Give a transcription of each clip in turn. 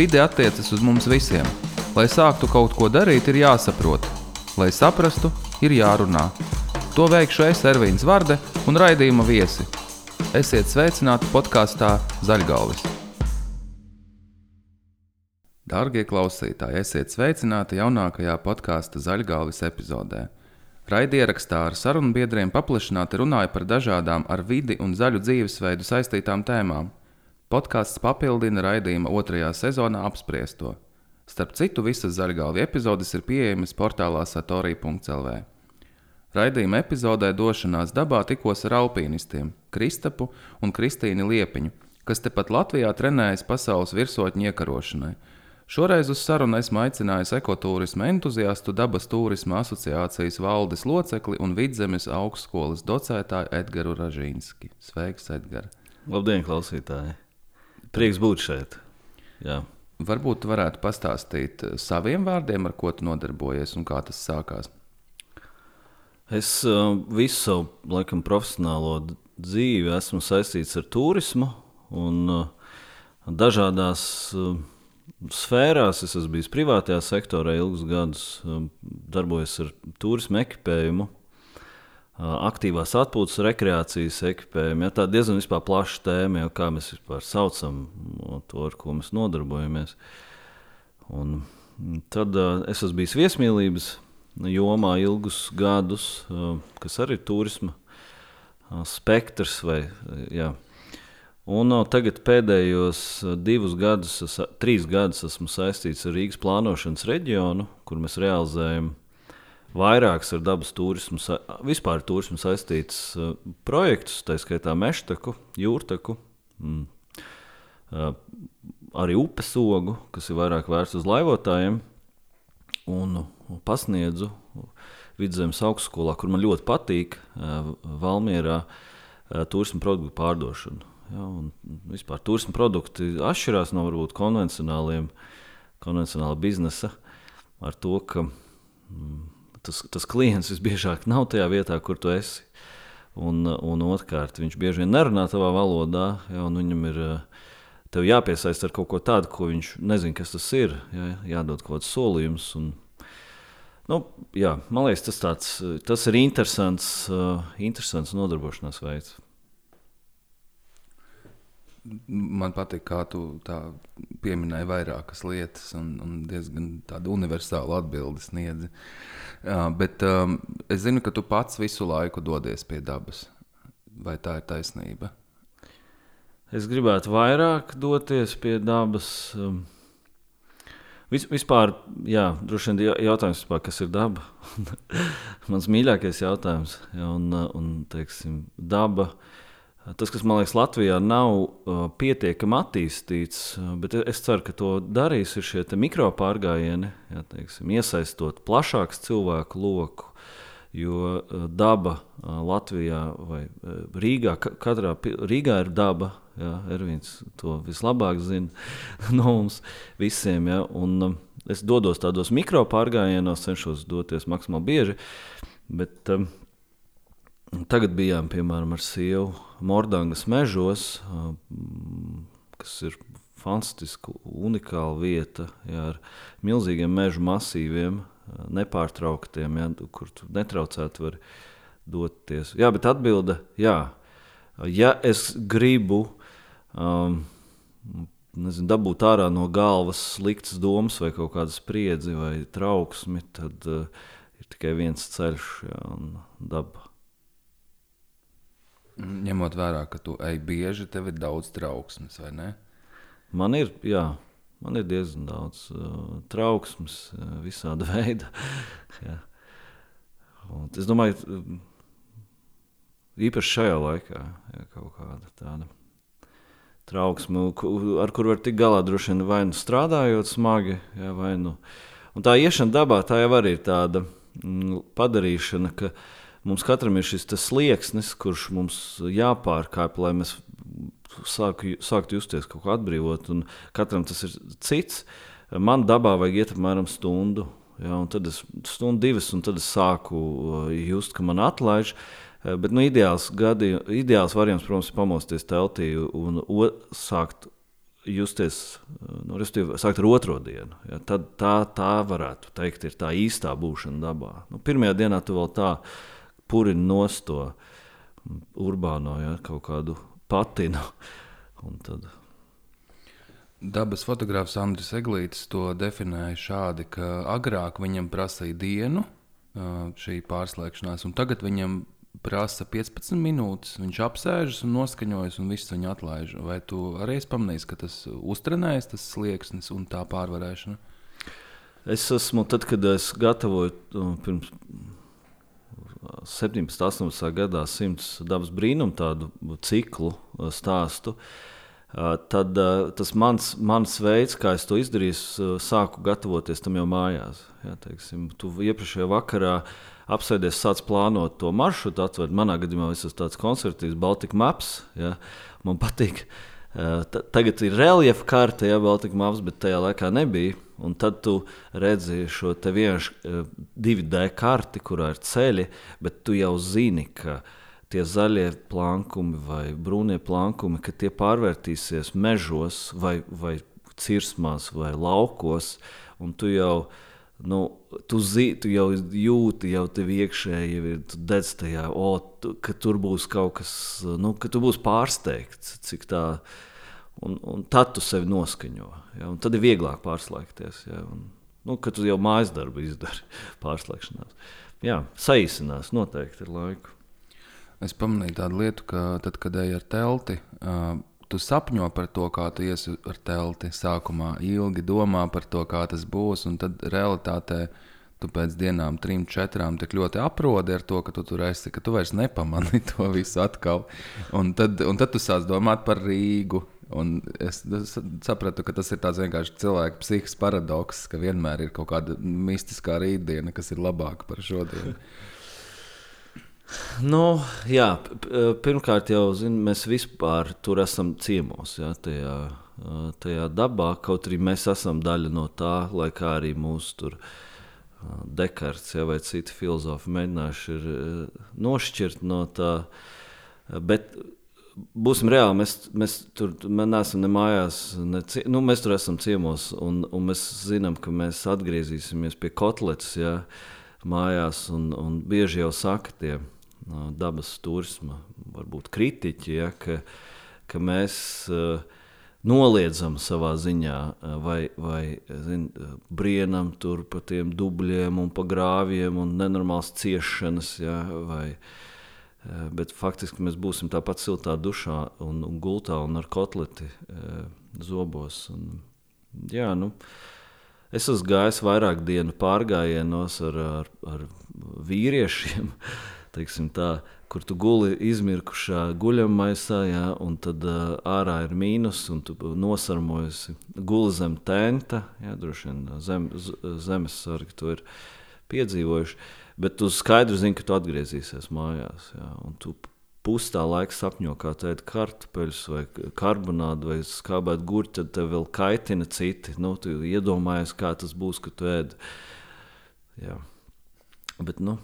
Vide attiecas uz mums visiem. Lai sāktu kaut ko darīt, ir jāsaprot. Lai saprastu, ir jārunā. To veikšu es, Ervīns Varde un raidījuma viesi. Esiet sveicināti podkāstā Zaļgalvis. Dārgie klausītāji, esiet sveicināti jaunākajā podkāstu Zaļgalvis epizodē. Raidierakstā ar sarunbiedriem paplašināti runāja par dažādām ar vidi un zaļu dzīvesveidu saistītām tēmām. Podkāsts papildina raidījuma otrajā sezonā apspriesto. Starp citu, visas zaļgalvi epizodes ir pieejamas portālā satorija.clv. Raidījuma epizodē došanās dabā tikos ar alpīnistiem Kristapu un Kristīnu Liepiņu, kas tepat Latvijā trenējas pasaules virsotņu iekarošanai. Šoreiz uz sarunu esmu aicinājis ekotūrisma entuziastu dabas turisma asociācijas valdes locekli un vidzemes augstskolas docētāju Edgars Ražīnski. Sveiks, Edgars! Labdien, klausītāji! Prieks būt šeit! Jā. Varbūt varētu pastāstīt saviem vārdiem, ar ko tu nodarbojies un kā tas sākās. Es uh, visu savu laikam, profesionālo dzīvi esmu saistīts ar turismu un uh, dažādās uh, sfērās. Es esmu bijis privātajā sektorā ilgus gadus, darbojos ar turismu ekipējumu, aktīvās atpūtas, rekreācijas ekipējumu. Ja, tā ir diezgan plaša tēma, jau kā mēs vispār saucam to, ar ko mēs nodarbojamies. Un tad uh, es esmu bijis viesmīlības jomā ilgus gadus, uh, kas arī ir turisma spektrs. Vai, jā. Un tagad pēdējos divus gadus, trīs gadus esmu saistīts ar Rīgas plānošanas reģionu, kur mēs realizējam vairākus ar dabas turismu, vispār turismu saistītus projektus, tā skaitā Meštaku, Jūrtaku, mm, arī upes ogu, kas ir vairāk vērsts uz laivotājiem, un pasniedzu Vidzemes augstskolā, kur man ļoti patīk Valmierā turismu produktu pārdošanu. Ja, vispār turisma produkti atšķirās no varbūt konvencionāliem, konvencionāla biznesa ar to, ka mm, tas, tas klients visbiežāk nav tajā vietā, kur tu esi. Un, un otrkārt, viņš bieži vien nerunā tavā valodā, ja, un viņam ir tev jāpiesaist ar kaut ko tādu, ko viņš nezina, kas tas ir. Ja, jādod kaut kāds solījums. Un, nu, jā, man liekas, tas, tāds, tas ir interesants, uh, interesants nodarbošanās veids. Man patīk, kā tu pieminēji vairākas lietas, un, un diezgan tādu universālu atbildi sniedzi. Uh, bet um, es zinu, ka tu pats visu laiku dodies pie dabas. Vai tā ir taisnība? Es gribētu vairāk doties pie dabas. Um, vis, vispār, jā, droši vien jautājums, vispār, kas ir daba. Mans mīļākais jautājums. Ja, un, un, teiksim, daba. Uh, Tas, kas man liekas, Latvijā nav uh, pietiekami attīstīts, uh, bet es ceru, ka to darīs šie mikro pārgājieni, ja, teiksim, iesaistot plašāku cilvēku loku. Jo uh, daba uh, Latvijā vai Rīgā, katrā Rīgā ir daba. Jā, Ervīns to vislabāk zina no mums visiem. Ja, un, um, es dodos tādos mikro pārgājienos, cenšos doties maksimāli bieži. Bet, um, Tagad bijām piemēram ar sievu Mordangas mežos, kas ir fantastiska, unikāla vieta jā, ar milzīgiem meža masīviem, nepārtrauktiem, jā, kur tu netraucētu var doties. Jā, bet atbilde, jā, ja es gribu um, nezinu, dabūt ārā no galvas sliktas domas vai kaut kādu spriedzi vai trauksmi, tad uh, ir tikai viens ceļš jā, un daba. Ņemot vērā, ka tu ej bieži, tev ir daudz trauksmes, vai ne? Man ir, jā, man ir diezgan daudz uh, trauksmes, uh, visāda veida. es domāju, uh, īpaši šajā laikā, ja kaut kāda tāda trauksme, ar kuru var tikt galā droši vien vai nu strādājot smagi, ja, vai nu. Un tā iešana dabā, tā jau arī ir tāda mm, padarīšana, ka uh, mums katram ir šis slieksnis, kurš mums jāpārkāpj, lai mēs sāku, sāktu justies kaut kā atbrīvot. Un katram tas ir cits. Man dabā vajag iet apmēram stundu. Ja, tad es stundu, divas, un tad es sāku uh, just, ka man atlaiž. Uh, bet nu, ideāls, gadi, ideāls variants, protams, ir pamosties teltī un o, sākt justies, nu, respektīvi, sākt ar otro dienu. Ja, tad tā, tā varētu teikt, ir tā īstā būšana dabā. Nu, pirmajā dienā tu vēl tā purini nost to urbāno, ja, kaut kādu patinu. Tad... Dabas fotogrāfs Andris Eglītis to definēja šādi, ka agrāk viņam prasīja dienu šī pārslēgšanās, un tagad viņam prasa 15 minūtes, viņš apsēžas un noskaņojas, un viss viņu atlaiž. Vai tu arī esi pamanījis, ka tas uztrenējas, tas slieksnis un tā pārvarēšana? Es esmu, tad, kad es gatavoju nu, pirms 17, 18 gadā simts dabas brīnumu tādu ciklu stāstu. Tad tas mans, mans veids, kā es to izdarīju, sāku gatavoties tam jau mājās. Jā, teiksim, tu iepriekšējā vakarā apsēdies, sāc plānot to maršrutu, atvērt. Manā gadījumā tas ir tāds koncertīvs Baltic Maps. Ja? Man patīk. T tagad ir reliefa karte, ja Baltic Maps, bet tajā laikā nebija. Un tad tu redzi šo te vienkārši 2D karti, kurā ir ceļi, bet tu jau zini, ka tie zaļie plankumi vai brūnie plankumi, ka tie pārvērtīsies mežos vai, vai cirsmās vai laukos, un tu jau nu, tu, zi, tu jau jūti, jau tev iekšēji ir dedz tajā, o, tu, ka tur būs kaut kas, nu, ka tu būsi pārsteigts, cik tā. Un, un tad tu sevi noskaņo. Ja, tad ir vieglāk pārslēgties. Ja, un, nu, kad tu jau mājas darbu izdari, pārslēgšanās. Jā, saīsinās noteikti ar laiku. Es pamanīju tādu lietu, ka tad, kad ej ar telti, uh, tu sapņo par to, kā tu iesi ar telti sākumā, ilgi domā par to, kā tas būs, un tad realitātē tu pēc dienām, trim, četrām, tik ļoti aprodi ar to, ka tu tur esi, ka tu vairs nepamani to visu atkal. Un tad, un tad tu sāc domāt par Rīgu. Un es, sapratu, ka tas ir tāds vienkārši cilvēka psihisks paradoks, ka vienmēr ir kaut kāda mistiskā rītdiena, kas ir labāka par šodienu. Nu, jā, pirmkārt, jau zin, mēs vispār tur esam ciemos, jā, tajā, tajā dabā. Kaut arī mēs esam daļa no tā, lai kā arī mūsu tur Dekarts jā, vai citi filozofi mēģinājuši ir nošķirt no tā. Bet būsim reāli, mēs, mēs tur mēs neesam ne mājās, ne, nu, mēs tur esam ciemos, un, un mēs zinām, ka mēs atgriezīsimies pie kotletes jā, mājās, un, un bieži jau saka tie dabas turisma, varbūt kritiķi, ja, ka, ka mēs uh, noliedzam savā ziņā, vai, vai zin, brienam tur pa tiem dubļiem un pa grāviem un nenormāls ciešanas. Ja, vai, bet faktiski mēs būsim tāpat siltā dušā un, un gultā un ar kotleti zobos. Un, jā, nu, Es esmu gājis vairāk dienu pārgājienos ar, ar, ar vīriešiem, tā, kur tu guli izmirkušā guļamaisā, jā, un tad uh, ārā ir mīnus, un tu nosarmojies, guli zem tenta, jā, droši vien zem, zemes sargi to ir piedzīvojuši, bet tu skaidri zini, ka tu atgriezīsies mājās, jā, un tu pusi tā laika sapņo, kā teikt, kartupeļus vai karbonādu vai skābēt gurķi, tad tev vēl kaitina citi. Nu, tu iedomājies, kā tas būs, kad tu ēd. Jā. Bet, nu,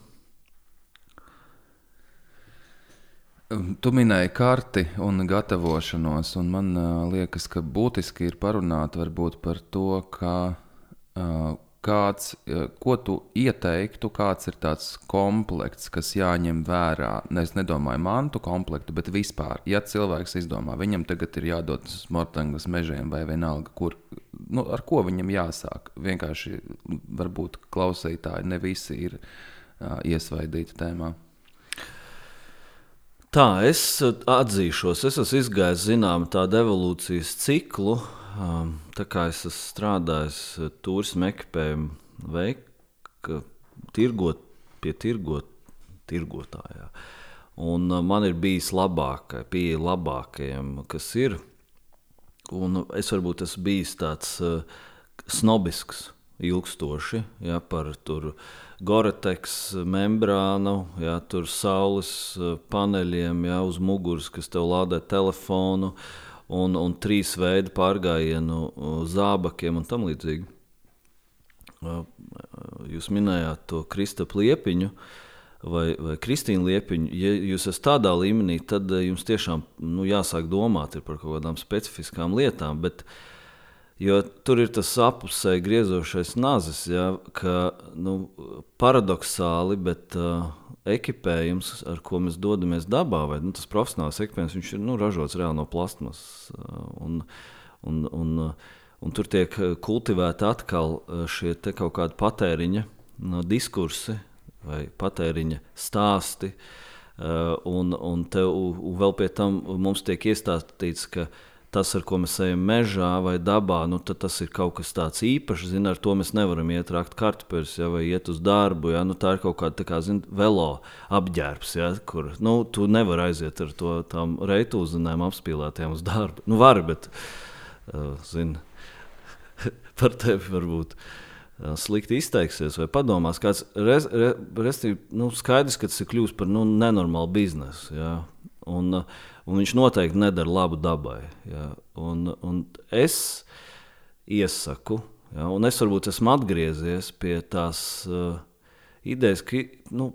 Tu minēji karti un gatavošanos, un man uh, liekas, ka būtiski ir parunāt par to, ka, uh, kāds, uh, ko tu ieteiktu, kāds ir tāds komplekts, kas jāņem vērā. Es nedomāju mantu komplektu, bet vispār, ja cilvēks izdomā, viņam tagad ir jādodas uz Mortangas mežiem vai vienalga, kur, nu, ar ko viņam jāsāk. Vienkārši varbūt klausītāji ne visi ir uh, iesvaidīti tēmā. Tā, es atzīšos, es esmu izgājis zinām tādu evolūcijas ciklu. Um, tā kā es esmu strādājis uh, turisma ekipējumu veikā, tirgot pie tirgot, tirgotājā. Un uh, man ir bijis labāk, pieeja labākajiem, kas ir. Un es varbūt esmu bijis tāds uh, snobisks ilgstoši ja, par Goreteks membrānu, ja, saules eh, paneļiem ja, uz muguras, kas tev lādē telefonu, un, un trīs veidu pārgājienu zābakiem un tam līdzīgi. Jūs minējāt to Kristapu liepiņu. vai, vai Kristīna Liepiņa, ja jūs esat tādā līmenī, tad eh, jums tiešām nu, jāsāk domāt par kaut kādām specifiskām lietām. Bet, jo tur ir tas apusē griezošais nazis, ja, ka nu, paradoxāli, bet uh, ekipējums, ar ko mēs dodamies dabā, vai nu, tas profesionāls ekipējums, viņš ir nu, ražots reāli no plasmas. Uh, un, un, un, uh, un tur tiek kultivēti atkal šie kaut kādi patēriņa no diskursi vai patēriņa stāsti. Uh, un, un, tev, vēl pie tam mums tiek iestāstīts, ka tas, ar ko mēs ejam mežā vai dabā, nu, tas ir kaut kas tāds īpašs. Zin, ar to mēs nevaram iet rakt kartupeļus ja, vai iet uz darbu. Ja, nu, tā ir kaut kāda kā, zin, velo apģērbs, ja, kur nu, tu nevari aiziet ar to reitu uzzinēm apspīlētiem uz darbu. Nu, vari, bet uh, zin, par tevi varbūt. Uh, slikti izteiksies vai padomās. Kāds, res, re, restīvi, nu, skaidrs, ka tas ir kļuvis par nu, nenormālu biznesu. Ja? Un, un viņš noteikti nedara labu dabai. Ja? Un, un es iesaku, ja? un es varbūt esmu atgriezies pie tās uh, idejas, ka, nu,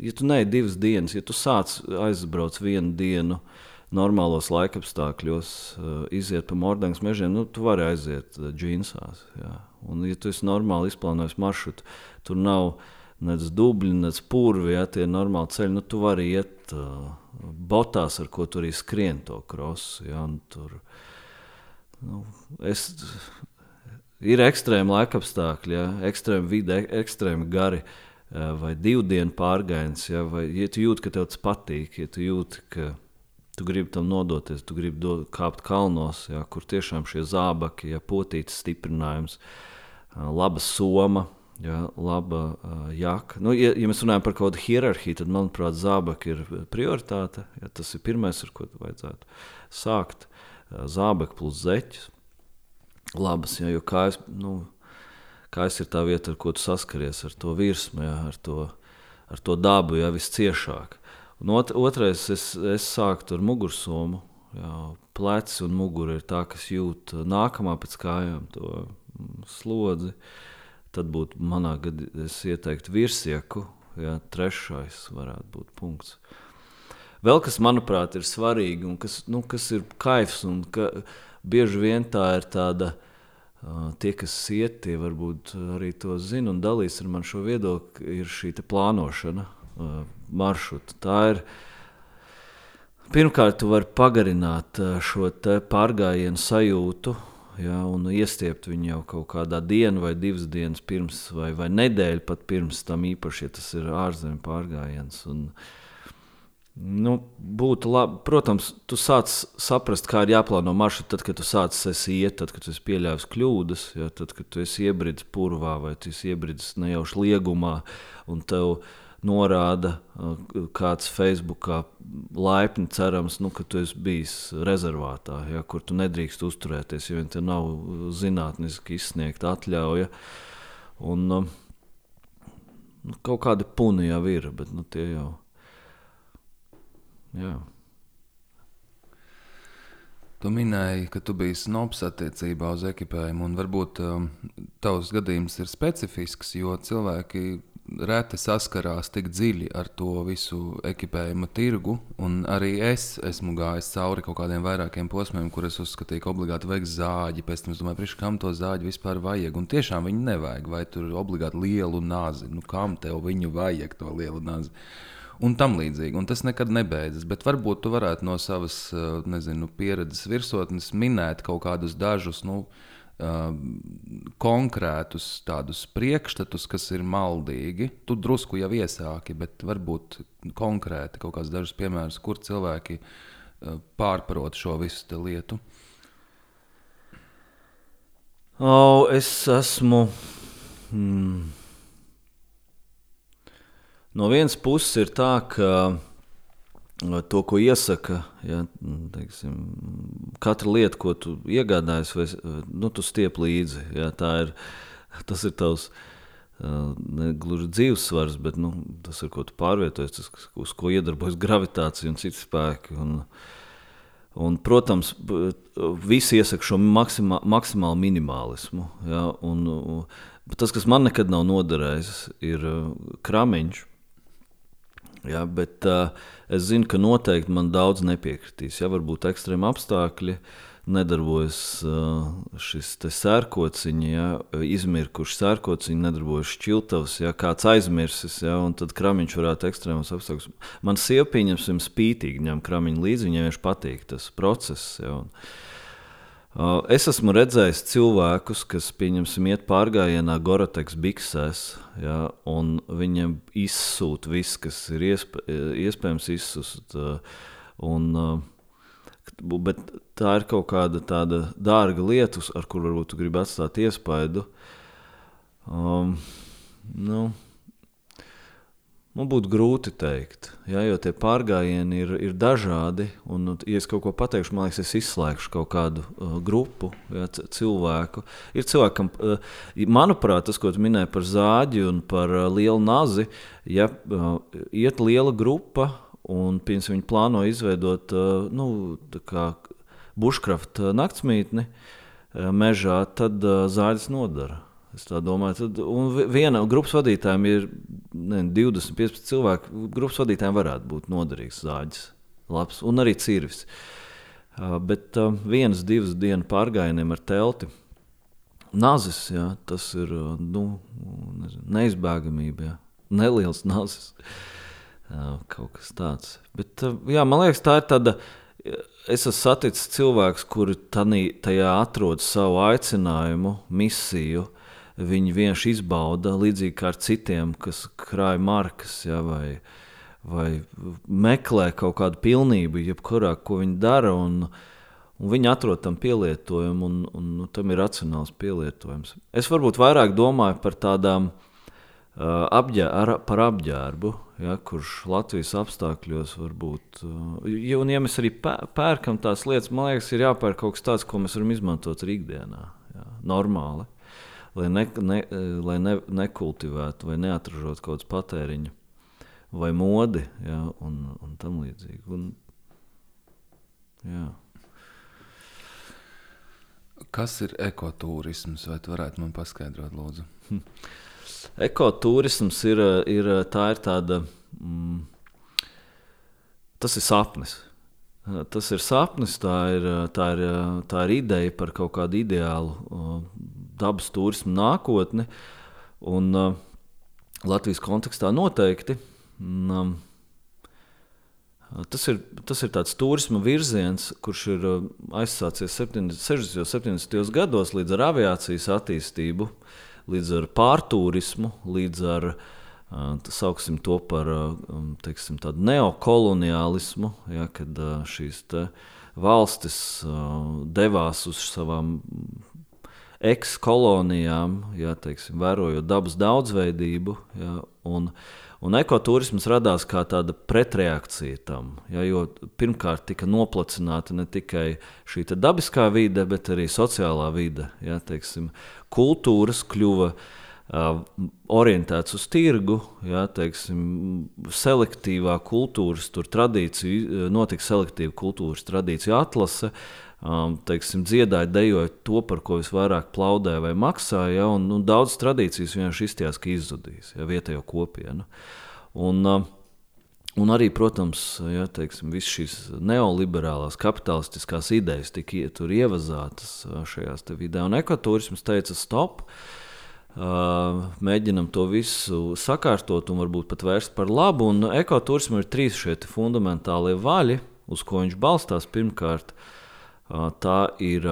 ja tu neej divas dienas, ja tu sāc aizbrauc vienu dienu, uh, normālos laikapstākļos uh, iziet pa Mordangas mežiem, nu, tu vari aiziet uh, džinsās. Jā. Un, ja tu esi normāli izplānojis maršrutu, tur nav nec dubļi, nec purvi, ja tie ir normāli ceļi, nu, tu vari iet uh, botās, ar ko tur arī skrien to krosu. Ja, tur, nu, es, ir ekstrēmi laikapstākļi, ja, ekstrēmi vide, ekstrēmi gari. Vai divu dienu pārgājiens, ja, vai ja tu jūti, ka tev tas patīk, ja tu jūti, ka tu gribi tam nodoties, tu gribi do, kāpt kalnos, ja, kur tiešām šie zābaki, ja, potītas stiprinājums, laba soma. Ja, laba uh, jaka. Nu, ja, ja mēs runājam par kaut kādu hierarhiju, tad, manuprāt, zābaki ir prioritāte. Ja, tas ir pirmais, ar ko vajadzētu sākt. Uh, zābaki plus zeķis. Labas, ja, jo kājas, nu, kājas ir tā vieta, ar ko tu saskaries ar to virsmu, ja, ar, to, ar to dabu, ja visciešāk. Un ot, otrais, es, es sāktu ar mugursomu. Jā, pleci un mugura ir tā, kas jūt nākamā pēc kājām to mm, slodzi. Tad būtu manā gadījumā, es ieteiktu virsieku, ja trešais varētu būt punkts. Vēl kas, manuprāt, ir svarīgi un kas, nu, kas ir kaifs, un ka bieži vien tā ir tāda, tie, kas iet, tie varbūt arī to zina un dalīs ar mani šo viedokli, ir šī plānošana maršrutu. Tā ir pirmkārt, tu vari pagarināt šo pārgājienu sajūtu. Ja, un iestiept viņu jau kaut kādā dienā, vai divas dienas pirms, vai, vai nedēļu pat pirms tam, īpaši, ja tas ir ārzemju pārgājiens. Un, Nu, būtu labi, protams, tu sāc saprast, kā ir jāplāno maršruts, tad, kad tu sāc iet, tad, kad tu esi pieļāvis kļūdas, ja, tad, kad tu esi iebridis purvā vai tu esi iebridis nejauši liegumā, un tev norāda kāds Facebookā laipni cerams, nu, ka tu esi bijis rezervātā, ja, kur tu nedrīkst uzturēties, ja vien te nav zinātniski izsniegta atļauja. Un, nu, kaut kādi puni jau ir, bet nu, tie jau. Jā. Tu minēji, ka tu biji snobs attiecībā uz ekipējumu, un varbūt um, tavs gadījums ir specifisks, jo cilvēki reti saskarās tik dziļi ar to visu ekipējuma tirgu. Arī es esmu gājis cauri kaut kādiem vairākiem posmiem, kurus uzskatīju, ka obligāti vajag zāģi. Pēc tam es domāju, priekš, kam to zāģi vispār vajag. Un tiešām viņu nevajag. Vai tur obligāti lielu nāzi? Nu, kam tev viņu vajag, to lielu nāzi? Un tam līdzīgi. Un tas nekad nebeidzas. Bet varbūt tu varētu no savas nezinu, pieredzes virsotnes minēt kaut kādus dažus. Nu, konkrētus tādus priekšstatus, kas ir maldīgi. Tu drusku jau iesāki, bet varbūt konkrēti kaut kāds dažs piemērs, kur cilvēki pārprot šo visu lietu. Oh, es esmu. Hmm. No vienas puses ir tā, ka to, ko iesaka, ja, teiksim, katra lieta, ko tu iegādājies, vai nu, tu stiep līdzi. Ja, ir, tas ir tavs ne gluži dzīvesvars, bet nu, tas ir ko tu pārvietojies, tas, uz ko iedarbojas gravitācija un citi spēki. Un, un, protams, visi iesaka šo maksimā, maksimālu minimālismu. Ja, un, tas, kas man nekad nav noderējis, ir kramiņš Ja, bet uh, es zinu, ka noteikti man daudz nepiekritīs. Ja varbūt ekstrēmi apstākļi nedarbojas uh, šis sērkociņš, ja, izmirkuši sērkociņi, nedarbojas šķiltavs, ja kāds aizmirsis, ja, un tad kramiņš varētu ekstrēmos apstākļos. Man sieva pieņemsim spītīgi ņem kramiņu līdzi, viņai viņš patīk tas process. Ja, un, Uh, es esmu redzējis cilvēkus, kas, pieņemsim, iet pārgājienā Goroteks biksēs, ja, un viņiem izsūta viss, kas ir iespē, iespējams izsūst. Un, bet tā ir kaut kāda tāda dārga lieta, ar kuru varbūt gribi atstāt iespaidu. Um, nu, Man būtu grūti pateikt, ja, jo tie pārgājieni ir, ir dažādi. Un, ja es kaut ko pateikšu, man liekas, es izslēgšu kaut kādu uh, grupu, ja, cilvēku. Ir cilvēkam, uh, manuprāt, tas, ko minēji par zāģi un par uh, lielu nazi, ja uh, iet liela grupa un viņi plāno izveidot uh, nu, buškrafta naktsmītni uh, mežā, tad uh, zāģis nodara. Es domāju, tad viena grupas vadītājiem ir ne, 20, 15 cilvēki. Grupas vadītājiem varētu būt noderīgs zāģis, labs un arī cirvis. Bet vienas, divas dienas pārgājieniem ar telti. Nazis, jā, tas ir nu, neizbēgamība, jā. neliels nazis. Kaut kas tāds. Bet, jā, man liekas, tā ir tāda. Es esmu saticis cilvēkus, kuri tajā atrod savu aicinājumu, misiju, uh, viņi vienkārši izbauda līdzīgi kā ar citiem, kas krāj markas ja, vai, vai meklē kaut kādu pilnību, jebkurā, ko viņi dara. Un, un viņi atrod tam pielietojumu, un, un nu, tam ir racionāls pielietojums. Es varbūt vairāk domāju par tādām uh, apģēr, par apģērbu, ja, kurš Latvijas apstākļos var būt. Ja, un, ja mēs arī pērkam tās lietas, man liekas, ir jāpērk kaut kas tāds, ko mēs varam izmantot ikdienā, ja, normāli lai, ne, ne, lai ne, nekultivētu vai neatražotu kaut kādu patēriņu vai modi ja, un, un tam līdzīgi. Un, jā. Kas ir ekotūrisms? Vai tu varētu man paskaidrot, lūdzu? Hm. Ekotūrisms ir, ir, tā ir tāda, mm, tas ir sapnis. Tas ir sapnis, tā ir, tā ir, tā ir ideja par kaut kādu ideālu dabas turismu nākotni. Un, uh, Latvijas kontekstā noteikti. Un, um, Tas ir, tas ir tāds turisma virziens, kurš ir uh, aizsācies 70, 60. un 70. gados līdz ar aviācijas attīstību, līdz ar pārturismu, līdz ar sauksim to par um, teiksim, neokoloniālismu, ja, kad šīs valstis devās uz savām ekskolonijām, ja, teiksim, vērojot dabas daudzveidību. Ja, un, un ekoturisms radās kā tāda pretreakcija tam. Ja, jo pirmkārt tika noplacināta ne tikai šī dabiskā vide, bet arī sociālā vide. Ja, teiksim, kultūras kļuva uh, orientēts uz tirgu, ja, teiksim, selektīvā kultūras tradīcija, notika selektīva kultūras tradīcija atlase. Teiksim, dziedāja, dejoja to, par ko visvairāk plaudēja vai maksāja. Ja, un, un daudz tradīcijas vienkārši izties, ka izzudīs ja, vietējo kopienu. Un, Un arī, protams, ja, teiksim, visas šīs neoliberālās, kapitalistiskās idejas tika ievazātas šajās vidē. Un ekoturisms teica, stop, uh, mēģinam to visu sakārtot un varbūt pat vērst par labu. Un ekoturismam ir trīs šie fundamentālie vaļi, uz ko viņš balstās. Pirmkārt, tā ir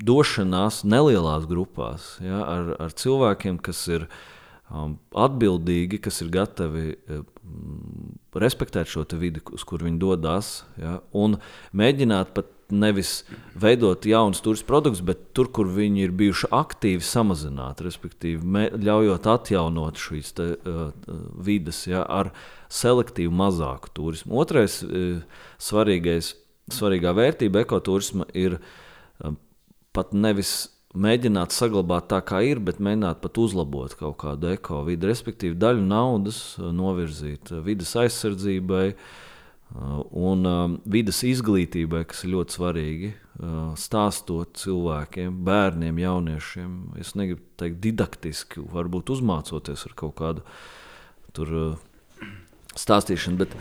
došanās nelielās grupās ja, ar, ar cilvēkiem, kas ir atbildīgi, kas ir gatavi respektēt šo vidi, uz kur viņi dodas, ja, un mēģināt pat nevis veidot jaunus turismu produktus, bet tur, kur viņi ir bijuši aktīvi, samazināt, respektīvi, mē, ļaujot atjaunot šīs te, uh, vidas ja, ar selektīvu mazāku turismu. Otrais uh, svarīgais svarīgā vērtība ekoturisma ir um, pat nevis mēģināt saglabāt tā, kā ir, bet mēģināt pat uzlabot kaut kādu ekovidi, respektīvi daļu naudas uh, novirzīt uh, vidas aizsardzībai uh, un um, vidas izglītībai, kas ir ļoti svarīgi. Stāstot cilvēkiem, bērniem, jauniešiem, es negribu teikt didaktiski, varbūt uzmācoties ar kaut kādu tur stāstīšana. Bet,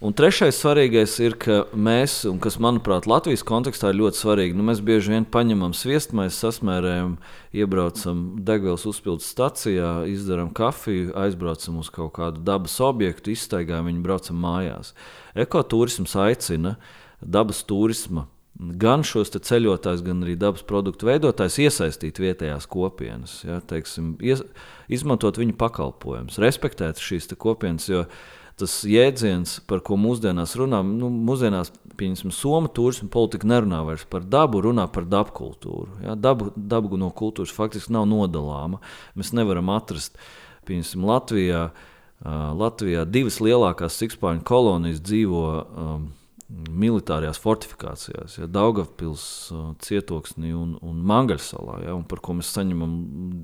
Un trešais svarīgais ir, ka mēs, un kas manuprāt Latvijas kontekstā ir ļoti svarīgi, nu, mēs bieži vien paņemam sviestmaisu, sasmērējam, iebraucam degvielas uzpildes stacijā, izdarām kafiju, aizbraucam uz kaut kādu dabas objektu, izstaigājam viņu, braucam mājās. Ekoturisms aicina dabas turisma gan šos ceļotājus, gan arī dabas produktu veidotājus iesaistīt vietējās kopienas, ja, teiksim, ies, izmantot viņu pakalpojumus, respektēt šīs kopienas. Jo, tas jēdziens, par ko mūsdienās runā, nu, mūsdienās, pieņemsim, Somijas turisma politika nerunā vairs par dabu, runā par dabu kultūru. Ja? Dabu, dabu no kultūras faktiski nav nodalāma. Mēs nevaram atrast, pieņemsim, Latvijā, uh, Latvijā divas lielākās sikspāņu kolonijas dzīvo. Um, militārajās fortifikācijās, ja, Daugavpils uh, cietoksnī un, un Mangaļsalā, ja, un par ko mēs saņemam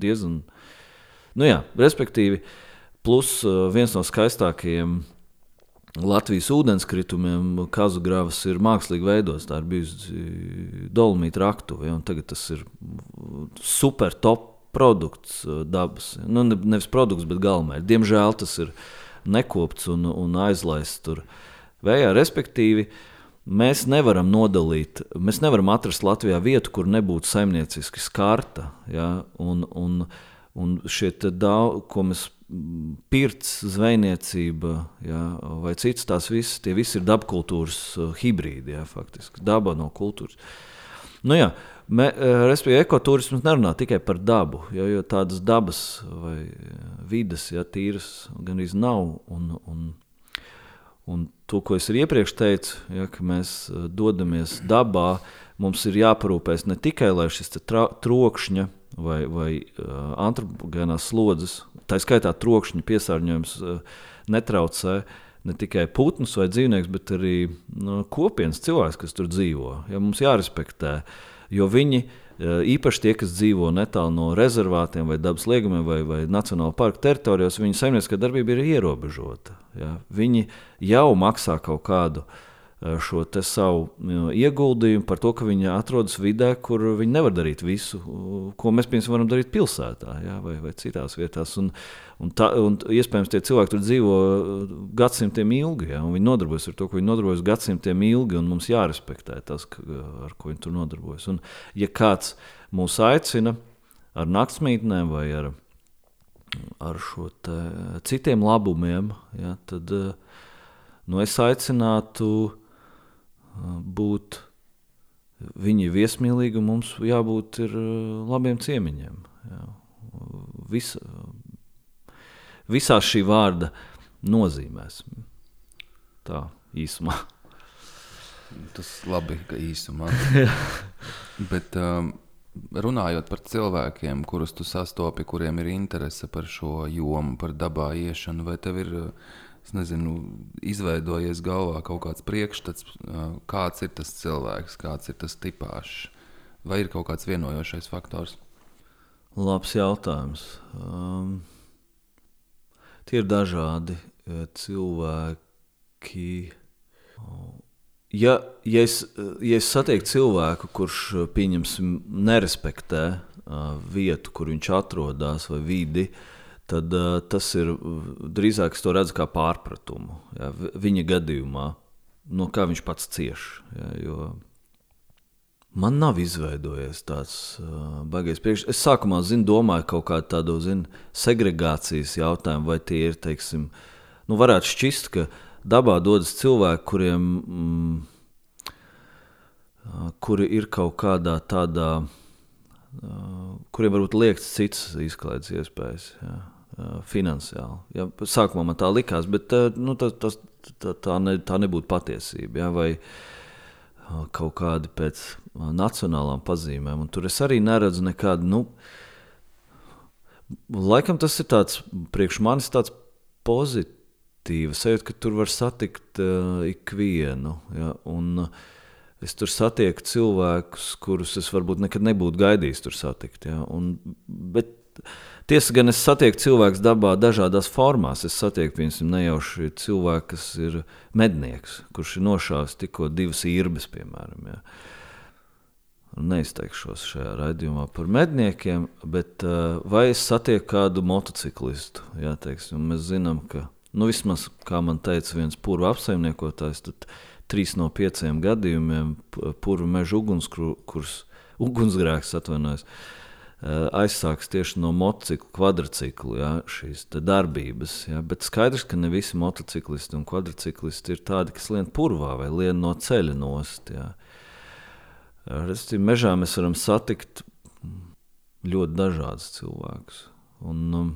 diezgan, nu jā, respektīvi, uh, Plus uh, viens no skaistākajiem Latvijas ūdenskritumiem, Kazugravas, ir mākslīgi veidots. Tā ir bijusi dolomīta raktuve, ja, tagad tas ir super top produkts uh, dabas. Nu, ne, nevis produkts, bet galvenais. Diemžēl tas ir nekopts un, un aizlaists tur vējā. Respektīvi, mēs nevaram nodalīt, mēs nevaram atrast Latvijā vietu, kur nebūtu saimnieciski skarta. Ja, un, un, un šie daudz, ko mēs pirts, zvejniecība ja, vai citas tās visas, tie visi ir dabkultūras uh, hibrīdi, ja, faktiski daba no kultūras. Nu, jā, me, uh, respektīvi, ekoturisms nerunā tikai par dabu, ja, jo tādas dabas vai vidas, ja tīras gan arī nav. Un, un, un to, ko es iepriekš teicu, ja, ka mēs dodamies dabā, mums ir jāparūpēs ne tikai lai šis trokšņa vai, vai uh, antropogēnās slodzes, tā skaitā trokšņa piesārņojums, uh, netraucē ne tikai putnus vai dzīvniekus, bet arī nu, kopienas cilvēkus, kas tur dzīvo. Ja, mums jārespektē, jo viņi uh, īpaši tie, kas dzīvo netālu no rezervātiem vai dabas liegumiem vai, vai nacionāla parka teritorijās, viņu saimnieciskā darbība ir ierobežota. Ja. Viņi jau maksā kaut kādu uh, Eh, šo savu ieguldījumu par to, ka viņi atrodas vidē, kur viņi nevar darīt visu, ko mēs piemēram varam darīt pilsētā ja, vai, vai citās vietās. Un, un tā, un iespējams, tie cilvēki tur dzīvo eh, gadsimtiem ilgi, ja, un viņi nodarbojas ar to, ko viņi nodarbojas gadsimtiem ilgi, un mums jārespektē tas, ar ko viņi tur nodarbojas. Un, ja kāds mūs aicina ar naktsmītnēm vai ar, ar šo citiem labumiem, ja, tad eh, nu, es aicinātu būt viņi viesmīlīgi, un mums jābūt ir labiem ciemiņiem. Jā. Visa, visā šī vārda nozīmēs. Tā īsumā. Tas labi, ka īsumā. Bet um, runājot par cilvēkiem, kurus tu sastopi, kuriem ir interese par šo jomu, par dabā iešanu, vai tev ir uh, nezinu, izveidojies galvā kaut kāds priekšstats, kāds ir tas cilvēks, kāds ir tas tipāžs, vai ir kaut kāds vienojošais faktors? Labs jautājums. Um, tie ir dažādi cilvēki. Ja, ja, es, ja es satieku cilvēku, kurš pieņemsim, nerespektē uh, vietu, kur viņš atrodas, vai vidi, uh, tad uh, tas ir drīzāk to redzu kā pārpratumu. Jā, viņa gadījumā, no kā viņš pats cieš. Jā, Man nav izveidojies tāds uh, baigais priekšstats. Es sākumā zinu, domāju kaut kādu tādu zinu, segregācijas jautājumu, vai tie ir, teiksim, nu, varētu šķist, ka dabā dodas cilvēki, kuriem, mm, uh, kuri ir kaut kādā tādā, kuriem varbūt liekts cits izklaides iespējas. Jā finansiāli. Ja, sākumā man tā likās, bet nu, tas, tas, tā, tā, ne, tā nebūtu patiesība. Ja, vai kaut kādi pēc nacionālām pazīmēm. Un tur es arī neredzu nekādu. Nu, laikam tas ir tāds priekš manis tāds pozitīvs sajūta, ka tur var satikt uh, ikvienu. Ja, un, uh, Es tur satieku cilvēkus, kurus es varbūt nekad nebūtu gaidījis tur satikt. Ja, un, bet, Tiesa gan es satieku cilvēkus dabā dažādās formās. Es satieku, piemēram, nejauši cilvēku, kas ir mednieks, kurš ir nošāvis tikko divas īrbes, piemēram. Ja. Neizteikšos šajā raidījumā par medniekiem, bet uh, vai es satieku kādu motociklistu? Jā, teiksim, mēs zinām, ka nu, vismaz, kā man teica viens purva apsaimniekotājs, tad trīs no pieciem gadījumiem purva meža ugunskurs, ugunsgrēks atvainojas. Aizsāks tieši no motocikla, kvadrcikla ja, šīs darbības. Ja, bet skaidrs, ka ne visi motociklisti un kvadrciklisti ir tādi, kas lien purvā vai lien no ceļa nost. Ja. Restīvi, mežā mēs varam satikt ļoti dažādus cilvēkus. Un, um,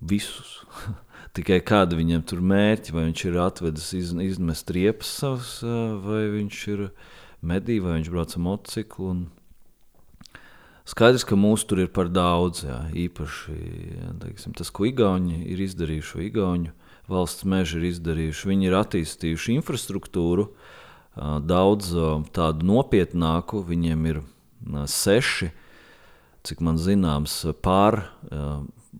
visus. Tikai kāda viņam tur mērķi, vai viņš ir atvedis iz, izmest riepas savas, vai viņš ir medī, vai viņš brauc ar motociklu. Un... Skaidrs, ka mūsu tur ir par daudz. Jā. Īpaši jā, teiksim, tas, ko Igauni ir izdarījuši, Igauni valsts meži ir izdarījuši. Viņi ir attīstījuši infrastruktūru daudz tādu nopietnāku. Viņiem ir seši, cik man zināms, pār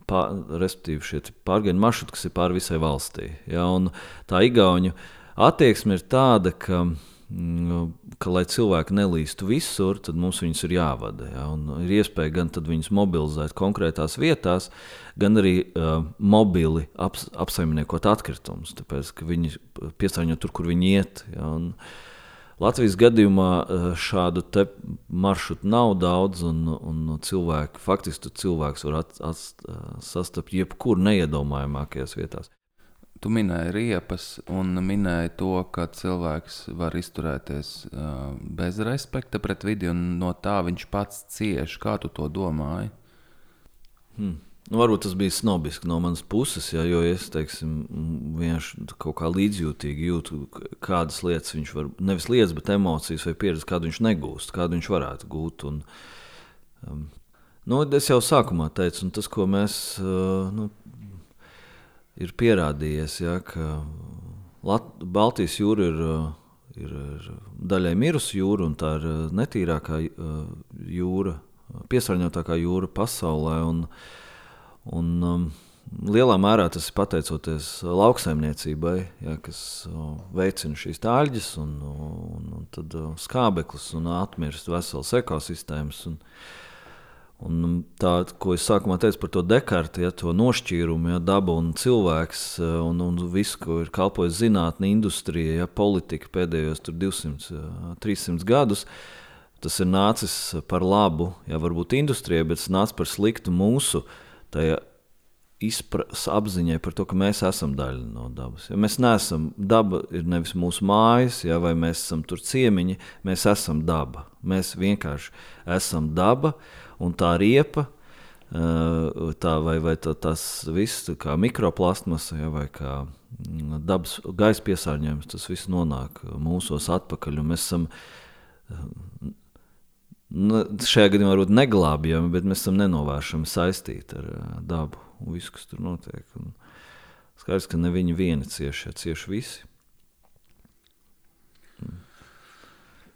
pār, respektīvi šie pārgājienu maršruti, kas ir pāri visai valstī. Ja, tā igauņu attieksme ir tāda, ka, mm, ka, lai cilvēki nelīstu visur, tad mums viņus ir jāvada. Ja, ir iespēja gan viņus mobilizēt konkrētās vietās, gan arī uh, mobili aps, apsaimniekot atkritumus, tāpēc ka viņi piesārņo tur, kur viņi iet. Ja, un, uh, Latvijas gadījumā eh, šādu maršrutu nav daudz, un, un cilvēki, faktiski cilvēks var at, at, sastapt jebkur neiedomājamākajās vietās. Tu minēji riepas, un minēji to, ka cilvēks var izturēties uh, bez respekta pret vidi, un no tā viņš pats cieš. Kā tu to domāji? Hmm. Nu, varbūt tas bija snobiski no manas puses, ja, jo es teiksim, vienkārši kaut kā līdzjūtīgi jūtu, kādas lietas viņš var, nevis lietas, bet emocijas vai pieredzi, kādu viņš negūst, kādu viņš varētu gūt. Un, um, nu, es jau sākumā teicu, un tas, ko mēs uh, nu, ir pierādījies, ja, ka Lat Baltijas jūra ir. Uh, ir daļai mirusi jūra, un tā ir uh, netīrākā uh, jūra, piesārņotākā jūra pasaulē. Un, uh, Un, um, lielā mērā tas ir pateicoties lauksaimniecībai, ja, kas uh, veicina šīs tāļģes, un, un, un tad uh, skābeklis un atmirst veselas ekosistēmas. Un, Un tā, ko es sākumā teicu par to dekartu, ja, to nošķīrumu, ja, daba un cilvēks, uh, un, un visu, ko ir kalpojis zinātnē, industrija, ja, politika pēdējos 200, 300 gadus, tas ir nācis par labu, ja varbūt industrijai, bet tas nācis par sliktu mūsu tajā izpratnes apziņai par to, ka mēs esam daļa no dabas. Ja mēs neesam, daba ir nevis mūsu mājas, ja, vai mēs esam tur ciemiņi, mēs esam daba. Mēs vienkārši esam daba un tā riepa. Tā, vai vai tā, tas viss, kā mikroplastmasa, ja, vai kā mm, dabas gaisa piesārņojums, tas viss nonāk mūsos atpakaļ. Mēs esam nu, šajā gadījumā varbūt neglābjami, bet mēs esam nenovēršami saistīti ar uh, dabu un visu, kas tur notiek. Un skaidrs, ka ne viņi vieni cieši, cieši visi.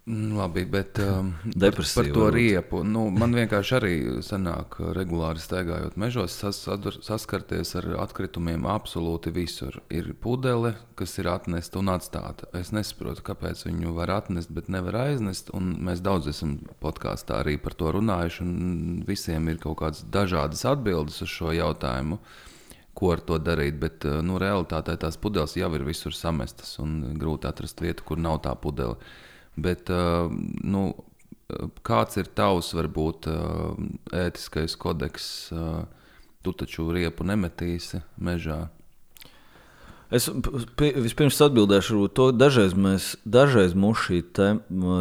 Labi, bet um, par, par to riepu. Nu, man vienkārši arī sanāk, regulāri staigājot mežos, sas, saskarties ar atkritumiem absolūti visur. Ir pudele, kas ir atnesta un atstāta. Es nesaprotu, kāpēc viņu var atnest, bet nevar aiznest. Mēs daudz esam podkāstā arī par to runājuši, un visiem ir kaut kādas dažādas atbildes uz šo jautājumu. Ko ar to darīt? Bet nu, realitātē tās pudeles jau ir visur samestas un grūti atrast vietu, kur nav tā pudele. Uh, Bet, nu, kāds ir tavs, varbūt, ētiskais kodeks? Tu taču riepu nemetīsi mežā. Es vispirms atbildēšu to, dažreiz, mēs, dažreiz mums šī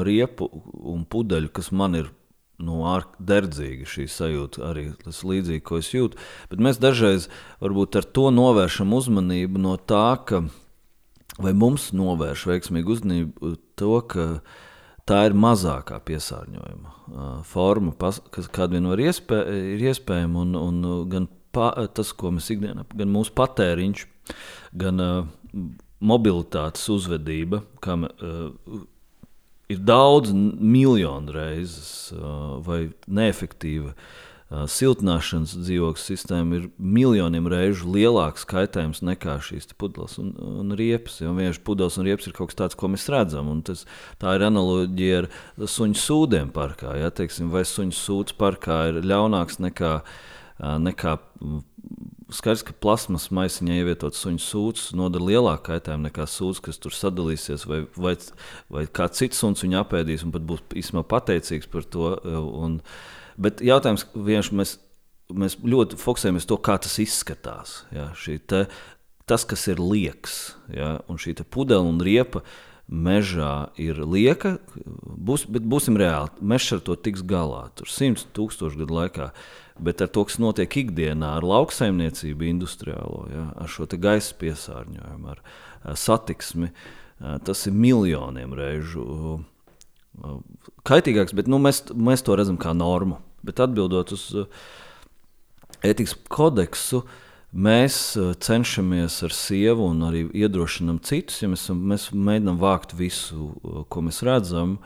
riepu un pudeļu, kas man ir nu, derdzīga, šī sajūta arī tas līdzīgi, ko es jūtu. Bet mēs dažreiz varbūt ar to novēršam uzmanību no tā, ka vai mums novērš veiksmīgu uzmanību to, ka tā ir mazākā piesārņojuma forma, kas kāda vien iespē, ir iespējama. Un, un gan pa, tas, ko mēs ikdienā, gan mūsu patēriņš, gan uh, mobilitātes uzvedība, kam uh, ir daudz miljonu reizes uh, vai neefektīva. Uh, siltināšanas dzīvokļu sistēma ir miljoniem reižu lielāks kaitējums nekā šīs pudeles un, un riepas. Jo vienkārši pudeles un riepas ir kaut kas tāds, ko mēs redzam. Tas, tā ir analoģija ar suņu sūdiem parkā. Ja, teiksim, vai suņu sūds parkā ir ļaunāks nekā, nekā skaidrs, ka plasmas maisiņā ievietot suņu sūds nodara lielāku kaitējumu nekā sūds, kas tur sadalīsies, vai, vai, vai kā cits suns viņu apēdīs un pat būs īstenībā pateicīgs par to. Un, bet jautājums vienkārši mēs, mēs ļoti fokusējamies to, kā tas izskatās. Ja, te, tas, kas ir liekas, ja, un šī pudele un riepa mežā ir lieka, būs, bet būsim reāli. Mežs ar to tiks galā. Tur simts tūkstošu gadu laikā. Bet ar to, kas notiek ikdienā, ar lauksaimniecību, industriālo, ja, ar šo gaisa piesārņojumu, ar, satiksmi, tas ir miljoniem reižu kaitīgāks. Bet, nu, mēs, mēs to redzam kā normu. Bet atbildot uz ētikas kodeksu, uh, Mēs eh, cenšamies ar sievu un arī iedrošinām citus, ja mēs, mēs mēģinām vākt visu, eh, ko mēs redzam,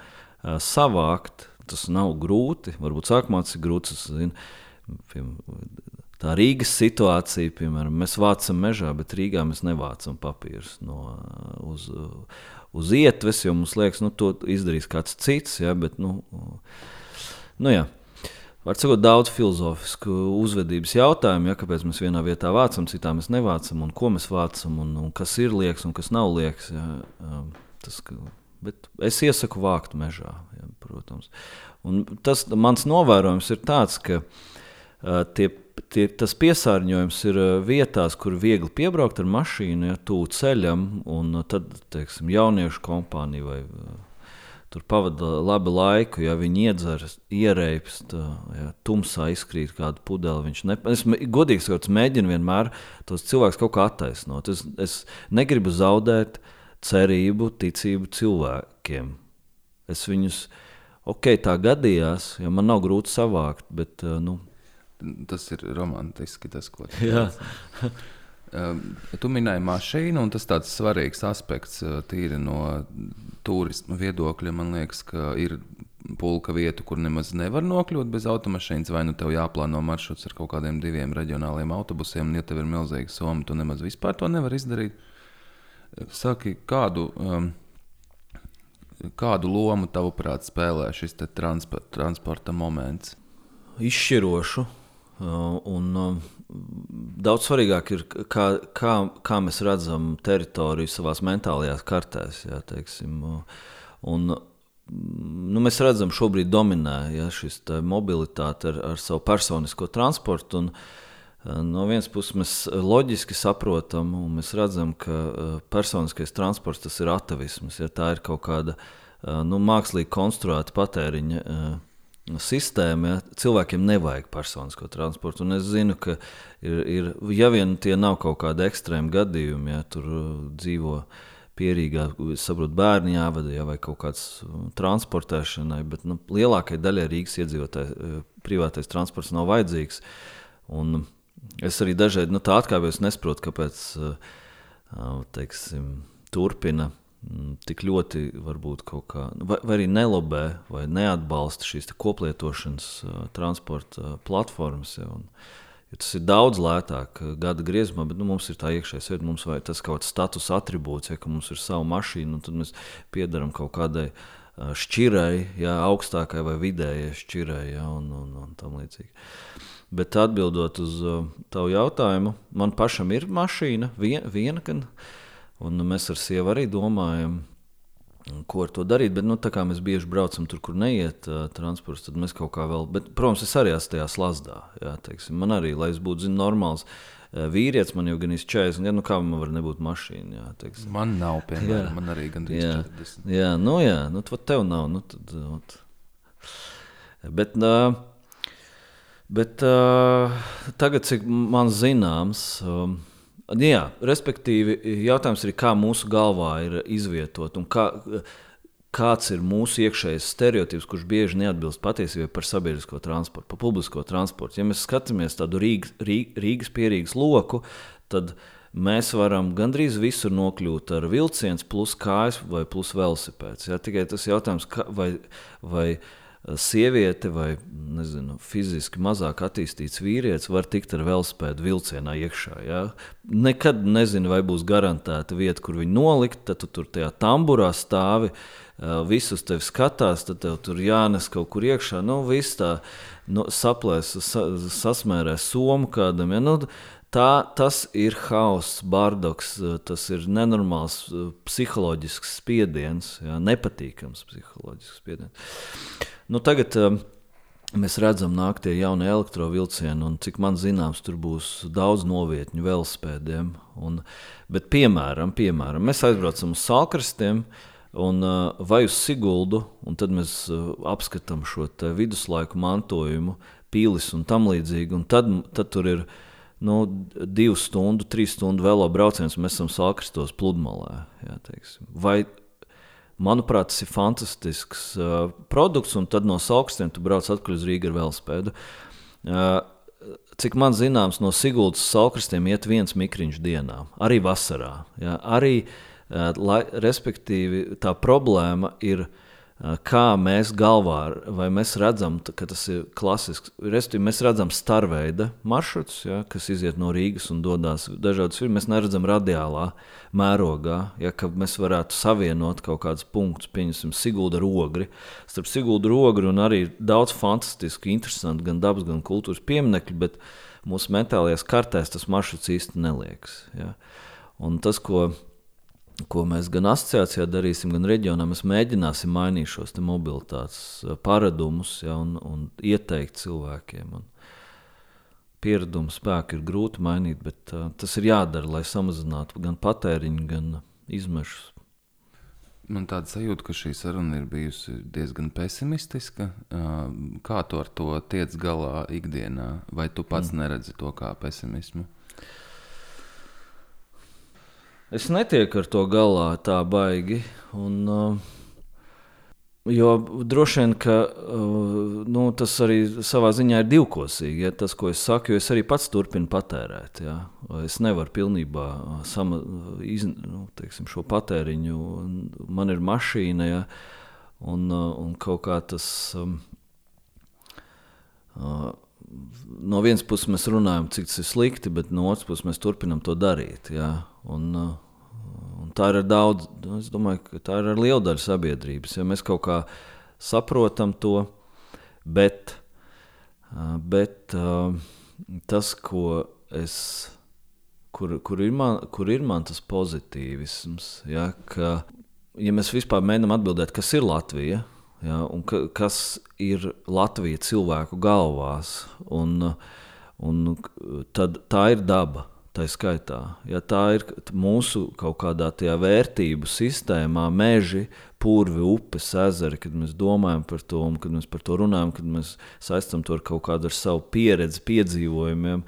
savākt. Tas nav grūti. Varbūt sākumā tas ir grūti. Tā Rīgas situācija, piemēram, mēs vācam mežā, bet Rīgā mēs nevācam papīrus no, uz, uz ietves, jo mums liekas, ka nu, to izdarīs kāds cits. Ja, bet, nu, nu, jā. Var sakot, daudz filozofisku uzvedības jautājumu, ja, kāpēc mēs vienā vietā vācam, citā mēs nevācam, un ko mēs vācam, un, un kas ir liekas un kas nav liekas. Ja, um, tas, ka, bet es iesaku vākt mežā, ja, protams. Un tas mans novērojums ir tāds, ka uh, tie, tie, tas piesārņojums ir uh, vietās, kur viegli piebraukt ar mašīnu, ja tuvu ceļam, un uh, tad, teiksim, jauniešu kompānija vai tur pavada labu laiku, ja viņi iedzeras, ierēpst, ja tumsā izkrīt kādu pudeli. Viņš ne, es godīgi sakot, mēģinu vienmēr tos cilvēkus kaut kā attaisnot. Es, es negribu zaudēt cerību, ticību cilvēkiem. Es viņus, ok, tā gadījās, jo man nav grūti savākt, bet, nu, Tas ir romantiski, tas, ko tu teici. Ehm, tu minēji mašīnu, un tas ir svarīgs aspekts eh, tīri no turisma viedokļa. Man liekas, ka ir pulka vieta, kur nemaz nevar nokļūt bez automašīnas, vai nu tev jāplāno maršruts ar kaut kādiem diviem reģionāliem autobusiem, un ja tev ir milzīga summa, tu nemaz vispār to nevar izdarīt. Saki, kādu, um, kādu lomu tavuprāt spēlē šis transporta, transporta moments? Izšķirošu. Uh, un, uh, daudz svarīgāk ir, kā, kā, kā mēs redzam teritoriju savā mentālajās kartēs. Jā, teiksim, un, nu, mēs redzam, ka šobrīd dominē ja, šis mobilitāte ar, ar savu personisko transportu. Un, No vienas puses, mēs loģiski saprotam, un mēs redzam, ka personiskais transports ir atavisms. Ja tā ir kaut kāda nu, mākslīgi konstruēta patēriņa sistēma, ja, cilvēkiem nevajag personisko transportu. Un es zinu, ka ir, ir, ja vien tie nav kaut kādi ekstrēmi gadījumi, ja tur uh, dzīvo pierīgā, saprotu, bērni jāvada ja, vai kaut kāds uh, transportēšanai, bet nu, lielākajai daļai Rīgas iedzīvotāji uh, privātais transports nav vajadzīgs. Un es arī dažreiz nu, tā atkāpjos, nesaprotu, kāpēc teiksim, turpina tik ļoti varbūt kaut kā, vai, vai arī nelobē vai neatbalsta šīs koplietošanas uh, transporta uh, platformas. Ja, un, ja tas ir daudz lētāk gada griezumā, bet nu, mums ir tā iekšējais vieta, mums ir tas kaut kāds status attribūts, ja, ka mums ir sava mašīna, un tad mēs piedaram kaut kādai uh, šķirai, ja, augstākai vai vidējai šķirai ja, un, un, un tam līdzīgi. Bet atbildot uz uh, tavu jautājumu, man pašam ir mašīna, vien, viena, gan, uh, Un mēs ar sievu arī domājam, ko ar to darīt. Bet, nu, tā kā mēs bieži braucam tur, kur neiet uh, transports, tad mēs kaut kā vēl. Bet, protams, es arī esmu tajā slazdā. Jā, teiksim, man arī, lai es būtu zin, normāls. Uh, vīrietis man jau gan ir 40, gan nu, kā man var nebūt mašīna. Jā, teiksim. man nav, piemēram, jā. man arī gan jā. 40. Jā, nu jā, nu tev nav. Nu, tad, ot. Bet, uh, bet uh, tagad, cik man zināms, um, Jā, respektīvi, jautājums ir, kā mūsu galvā ir izvietot un kā, kāds ir mūsu iekšējais stereotips, kurš bieži neatbilst patiesībai par sabiedrisko transportu, par publisko transportu. Ja mēs skatāmies tādu Rīgas, Rīgas pierīgas loku, tad mēs varam gandrīz visur nokļūt ar vilcienu, plus kājas vai plus velosipēds. Ja? Tikai tas jautājums, ka, vai, vai sieviete vai nezinu, fiziski mazāk attīstīts vīrietis var tikt ar velospēdu vilcienā iekšā. Ja? Nekad nezinu, vai būs garantēta vieta, kur viņu nolikt. Tad tu tur tajā tamburā stāvi, visus tevi skatās, tad tev tur jānes kaut kur iekšā. Nu, viss tā nu, saplēs, sa, sasmērē somu kādam. Ja? Nu, Tā, tas ir hauss, bardoks, tas ir nenormāls psiholoģisks spiediens, jā, nepatīkams psiholoģisks spiediens. Nu, tagad um, mēs redzam, nāk tie jaunie elektrovielcieni, un cik man zināms, tur būs daudz novietņu velospēdiem. Un, bet, piemēram, piemēram, mēs aizbraucam uz Salkrastiem. Un, uh, vai uz Siguldu, un tad mēs uh, apskatām šo viduslaiku mantojumu, pīlis un tam līdzīgi. Un tad, tad tur ir nu, divu stundu, trīs stundu velo brauciens, un mēs esam Sākristos pludmalē. Jā, teiksim. vai, manuprāt, tas ir fantastisks uh, produkts, un tad no Sākristiem tu brauc atpakaļ uz Rīgas ar velospēdu. Uh, Cik man zināms, no Siguldas Sākristiem iet viens mikriņš dienā, arī vasarā. Jā, arī uh, lai, respektīvi, tā problēma ir, kā mēs galvā, vai mēs redzam, ka tas ir klasisks, respektīvi, mēs redzam starveida maršruts, ja, kas iziet no Rīgas un dodas dažādas virsmas. Mēs neredzam radiālā mērogā, ja, ka mēs varētu savienot kaut kādus punktus, pieņemsim, Sigulda rogri. Starp Sigulda rogri un arī daudz fantastiski, interesanti gan dabas, gan kultūras pieminekļi, bet mūsu mentālajās kartēs tas maršruts īsti neliekas. Ja. Un tas, ko ko mēs gan asociācijā darīsim, gan reģionā, mēs mēģināsim mainīt šos mobilitātes eh, paradumus ja, un, un ieteikt cilvēkiem. Un pieradumu spēku ir grūti mainīt, bet uh, tas ir jādara, lai samazinātu gan patēriņu, gan izmešus. Man tāda sajūta, ka šī saruna ir bijusi diezgan pesimistiska. Uh, kā tu ar to tiec galā ikdienā? Vai tu pats mm. neredzi to kā pesimismu? Es netieku ar to galā tā baigi. Un, uh, Jo droši vien, ka uh, nu, tas arī savā ziņā ir divkosīgi. Ja, tas, ko es saku, jo es arī pats turpinu patērēt. Ja. Es nevaru pilnībā sama, iz, nu, teiksim, šo patēriņu. Man ir mašīna, ja, un, un kaut kā tas. Um, no vienas puses mēs runājam, cik tas ir slikti, bet no otras puses mēs turpinām to darīt. Jā. Un, un tā ir ar daudz, es domāju, ka tā ir ar lielu daļu sabiedrības. Ja mēs kaut kā saprotam to, bet, bet tas, ko es. Kur, kur, ir man, kur ir man tas pozitīvisms? Ja, ka, ja mēs vispār mēģinām atbildēt, kas ir Latvija, Ja, un ka, kas ir Latvija cilvēku galvās? Un, un tad, tā ir daba. Tā skaitā. Ja tā ir mūsu kaut kādā tajā vērtību sistēmā, meži, purvi, upes, ezeri, kad mēs domājam par to, kad mēs par to runājam, kad mēs saistām to ar kaut kādu ar savu pieredzi, piedzīvojumiem,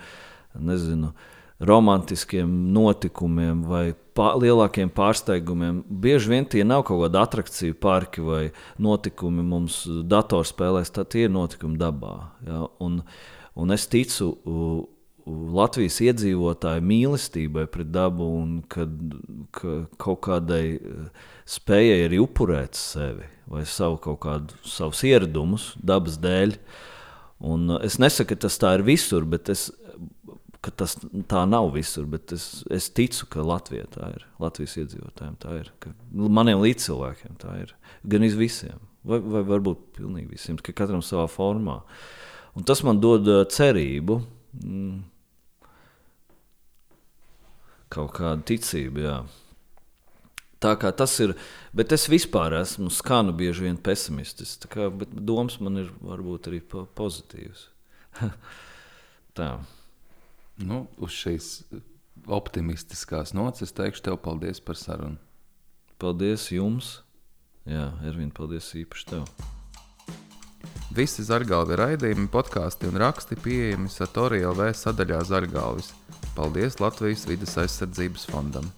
nezinu, romantiskiem notikumiem vai pā, lielākiem pārsteigumiem. Bieži vien tie nav kaut kādi attrakciju parki vai notikumi mums datorspēlēs, tad tie ir notikumi dabā. Ja? Un, un es ticu Latvijas iedzīvotāju mīlestībai pret dabu un kad, ka kaut kādai spējai arī upurēt sevi vai savu kaut kādus savus ieradumus dabas dēļ. Un es nesaku, ka tas tā ir visur, bet es tas tā nav visur, es, es ticu, ka Latvijā tā ir. Latvijas iedzīvotājiem tā ir. Maniem līdzcilvēkiem tā ir. Gan iz visiem, vai, vai varbūt pilnīgi visiem, ka katram savā formā. Un tas man dod uh, cerību, mm, kaut kādu ticību. Jā. Tā kā tas ir, bet es vispār esmu skanu bieži vien pesimistisks. Bet domas man ir varbūt arī pozitīvas. tā. Nu, uz šīs optimistiskās nots es teikšu tev paldies par sarunu. Paldies jums! Jā, Ervīna, paldies īpaši tev! Visi zargāli raidījumi, podkāsti un raksti pieejami Satorija LV sadaļā Zargālis. Paldies Latvijas vidas aizsardzības fondam!